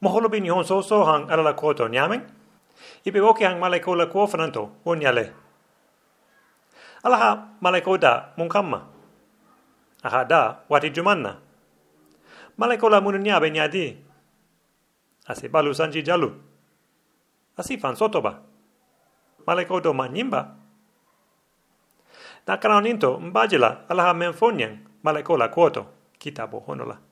Maholo bin yon so so hang ala la kuoto nyaming. Ipe woki hang male ko la kuo fananto on yale. Alaha male ko da mun kamma. Aha da wati jumanna. Male ko la mun nyabe nyadi. Asi balu sanji jalu. Asi fan sotoba. Male ko do manyimba. Na kananinto mbajela alaha menfonyang male ko la kuoto. Kitabo honola.